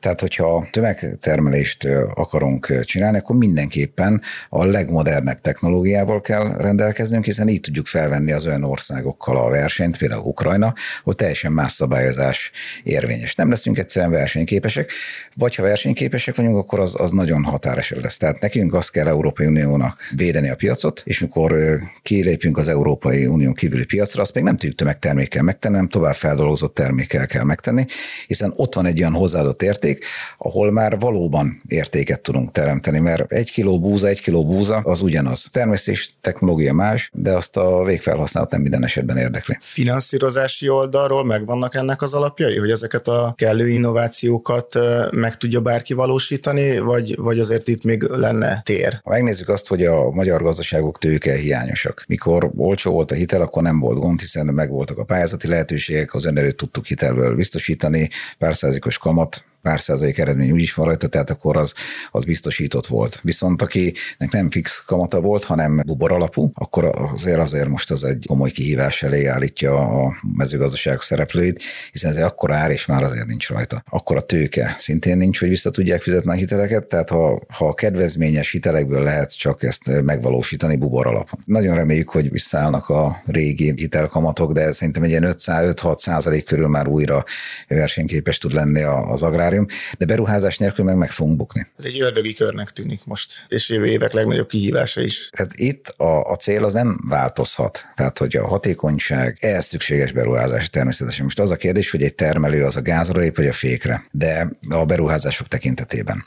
Tehát, hogyha tömegtermelést akarunk csinálni, akkor mindenképpen a legmodernebb technológiával kell rendelkeznünk, hiszen így tudjuk felvenni az olyan országokkal a versenyt, például Ukrajna, hogy teljesen más szabályozás érvényes. Nem leszünk egyszerűen versenyképesek, vagy ha versenyképesek vagyunk, akkor az, az nagyon határeset lesz. Tehát nekünk azt kell Európai Uniónak védeni a piacot, és mikor kilépünk az Európai Unió kívüli piacra, piacra, azt még nem tudjuk tömegtermékkel megtenni, hanem tovább feldolgozott termékkel kell megtenni, hiszen ott van egy olyan hozzáadott érték, ahol már valóban értéket tudunk teremteni, mert egy kiló búza, egy kiló búza az ugyanaz. Termesztés technológia más, de azt a végfelhasználat nem minden esetben érdekli. Finanszírozási oldalról megvannak ennek az alapjai, hogy ezeket a kellő innovációkat meg tudja bárki valósítani, vagy, vagy azért itt még lenne tér? Ha megnézzük azt, hogy a magyar gazdaságok tőke hiányosak. Mikor olcsó volt a hitel, akkor nem volt gond, hiszen megvoltak a pályázati lehetőségek, az önerőt tudtuk hitelből biztosítani, pár százalékos kamat pár százalék eredmény úgyis van rajta, tehát akkor az, az biztosított volt. Viszont akinek nem fix kamata volt, hanem bubor alapú, akkor azért azért most az egy komoly kihívás elé állítja a mezőgazdaság szereplőit, hiszen ez akkor ár, és már azért nincs rajta. Akkor a tőke szintén nincs, hogy vissza tudják fizetni a hiteleket, tehát ha, ha kedvezményes hitelekből lehet csak ezt megvalósítani bubor alapon. Nagyon reméljük, hogy visszaállnak a régi hitelkamatok, de szerintem egy ilyen 5-6 százalék körül már újra versenyképes tud lenni az agrár akvárium, de beruházás nélkül meg meg fogunk bukni. Ez egy ördögi körnek tűnik most, és jövő évek legnagyobb kihívása is. Tehát itt a, a cél az nem változhat. Tehát, hogy a hatékonyság, ehhez szükséges beruházás természetesen. Most az a kérdés, hogy egy termelő az a gázra lép, vagy a fékre, de a beruházások tekintetében.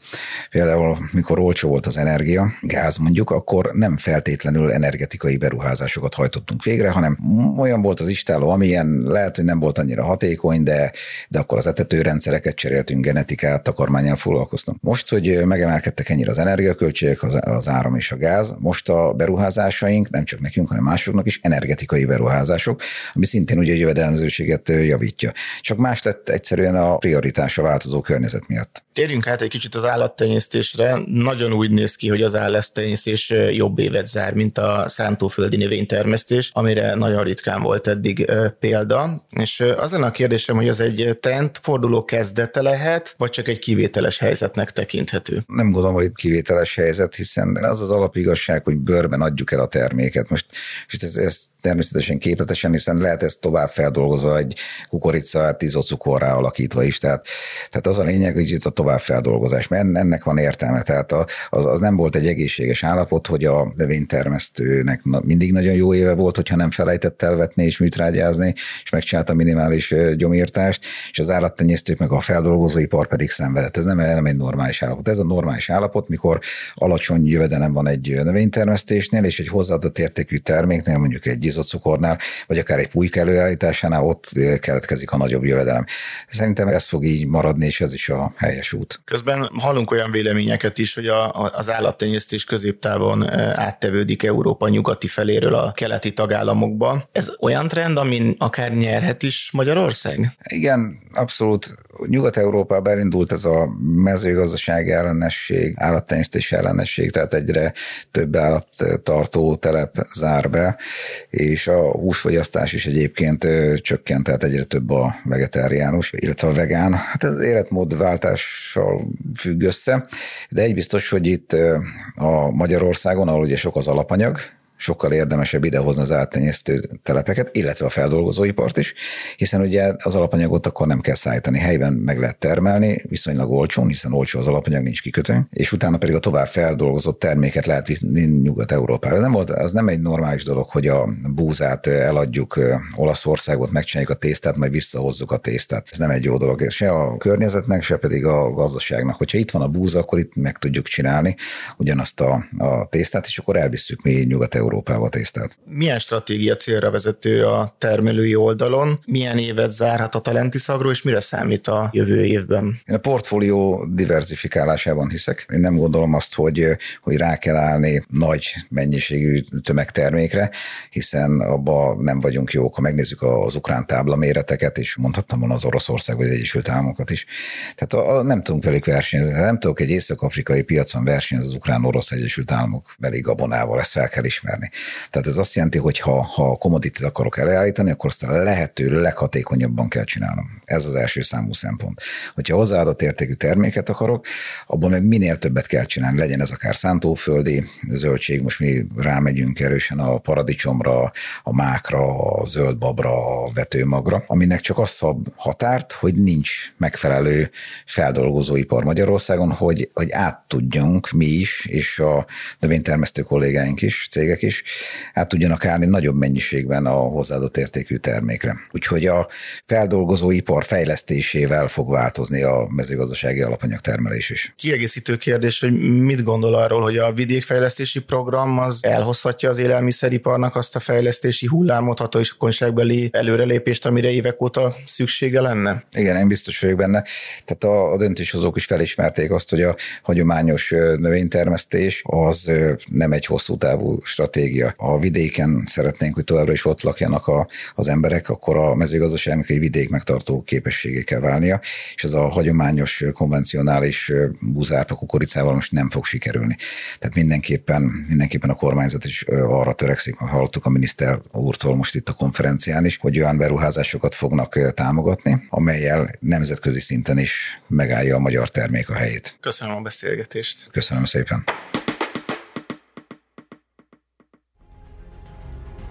Például, mikor olcsó volt az energia, gáz mondjuk, akkor nem feltétlenül energetikai beruházásokat hajtottunk végre, hanem olyan volt az istáló, amilyen lehet, hogy nem volt annyira hatékony, de, de akkor az etetőrendszereket cseréltünk, genetikát, takarmányjal foglalkoztunk. Most, hogy megemelkedtek ennyire az energiaköltségek, az, az áram és a gáz, most a beruházásaink nem csak nekünk, hanem másoknak is energetikai beruházások, ami szintén ugye a jövedelmezőséget javítja. Csak más lett egyszerűen a prioritás a változó környezet miatt. Térjünk át egy kicsit az állattenyésztésre. Nagyon úgy néz ki, hogy az állattenyésztés jobb évet zár, mint a szántóföldi növénytermesztés, amire nagyon ritkán volt eddig példa. És az lenne a kérdésem, hogy ez egy trendforduló kezdete lehet, vagy csak egy kivételes helyzetnek tekinthető? Nem gondolom, hogy kivételes helyzet, hiszen az az alapigazság, hogy bőrben adjuk el a terméket. Most és ez, ez természetesen képletesen, hiszen lehet ezt tovább feldolgozva egy kukoricát izocukorrá alakítva is. Tehát, tehát az a lényeg, hogy itt a továbbfeldolgozás, mert ennek van értelme. Tehát az, az nem volt egy egészséges állapot, hogy a növénytermesztőnek mindig nagyon jó éve volt, hogyha nem felejtett elvetni és műtrágyázni, és megcsinálta minimális gyomírtást, és az állattenyésztők meg a feldolgozóipar pedig szenvedett. Ez nem, nem egy normális állapot. Ez a normális állapot, mikor alacsony jövedelem van egy növénytermesztésnél, és egy hozzáadott értékű terméknél, mondjuk egy izocukornál, vagy akár egy pulyk előállításánál ott keletkezik a nagyobb jövedelem. Szerintem ez fog így maradni, és ez is a helyes út. Közben hallunk olyan véleményeket is, hogy a, az állattenyésztés középtávon áttevődik Európa nyugati feléről a keleti tagállamokba. Ez olyan trend, amin akár nyerhet is Magyarország? Igen, abszolút. Nyugat-Európában elindult ez a mezőgazdaság ellenesség, állattenyésztés ellenesség, tehát egyre több állattartó telep zár be, és a húsfogyasztás is egyébként csökkent, tehát egyre több a vegetáriánus, illetve a vegán. Hát ez életmódváltással függ össze, de egy biztos, hogy itt a Magyarországon, ahol ugye sok az alapanyag, sokkal érdemesebb idehozni az áttenyésztő telepeket, illetve a feldolgozóipart is, hiszen ugye az alapanyagot akkor nem kell szállítani, helyben meg lehet termelni, viszonylag olcsón, hiszen olcsó az alapanyag, nincs kikötő, és utána pedig a tovább feldolgozott terméket lehet vinni Nyugat-Európába. Nem volt, az nem egy normális dolog, hogy a búzát eladjuk Olaszországot, megcsináljuk a tésztát, majd visszahozzuk a tésztát. Ez nem egy jó dolog, se a környezetnek, se pedig a gazdaságnak. Hogyha itt van a búza, akkor itt meg tudjuk csinálni ugyanazt a, a tésztát, és akkor elvisszük mi nyugat Európába tésztát. Milyen stratégia célra vezető a termelői oldalon? Milyen évet zárhat a Talentis Agro, és mire számít a jövő évben? Én a portfólió diversifikálásában hiszek. Én nem gondolom azt, hogy, hogy rá kell állni nagy mennyiségű tömegtermékre, hiszen abba nem vagyunk jók. Ha megnézzük az ukrán tábla méreteket, és mondhattam volna az Oroszország vagy az Egyesült Államokat is. Tehát a, a, nem tudunk velük versenyezni. Nem tudok egy észak-afrikai piacon versenyezni az ukrán-orosz Egyesült Államok beli gabonával. Ezt fel kell ismerni ismerni. Tehát ez azt jelenti, hogy ha, ha commodity akarok előállítani, akkor azt a lehető leghatékonyabban kell csinálnom. Ez az első számú szempont. Hogyha hozzáadott értékű terméket akarok, abban meg minél többet kell csinálni, legyen ez akár szántóföldi zöldség, most mi rámegyünk erősen a paradicsomra, a mákra, a zöldbabra, a vetőmagra, aminek csak az szab határt, hogy nincs megfelelő feldolgozóipar Magyarországon, hogy, hogy át tudjunk mi is, és a növénytermesztő kollégáink is, cégek is, át tudjanak állni nagyobb mennyiségben a hozzáadott értékű termékre. Úgyhogy a feldolgozó ipar fejlesztésével fog változni a mezőgazdasági alapanyagtermelés is. Kiegészítő kérdés, hogy mit gondol arról, hogy a vidékfejlesztési program az elhozhatja az élelmiszeriparnak azt a fejlesztési hullámot, hatóságbeli előrelépést, amire évek óta szüksége lenne? Igen, én biztos vagyok benne. Tehát a, a döntéshozók is felismerték azt, hogy a hagyományos növénytermesztés az nem egy hosszú távú stratégia, stratégia. A vidéken szeretnénk, hogy továbbra is ott lakjanak a, az emberek, akkor a mezőgazdaságnak egy vidék megtartó képességé kell válnia, és ez a hagyományos, konvencionális búzárpa kukoricával most nem fog sikerülni. Tehát mindenképpen, mindenképpen a kormányzat is arra törekszik, hallottuk a miniszter úrtól most itt a konferencián is, hogy olyan beruházásokat fognak támogatni, amelyel nemzetközi szinten is megállja a magyar termék a helyét. Köszönöm a beszélgetést. Köszönöm szépen.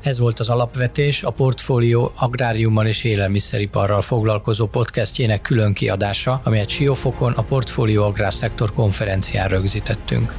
Ez volt az alapvetés, a portfólió agráriummal és élelmiszeriparral foglalkozó podcastjének külön kiadása, amelyet Siófokon a Portfólió Agrárszektor konferencián rögzítettünk.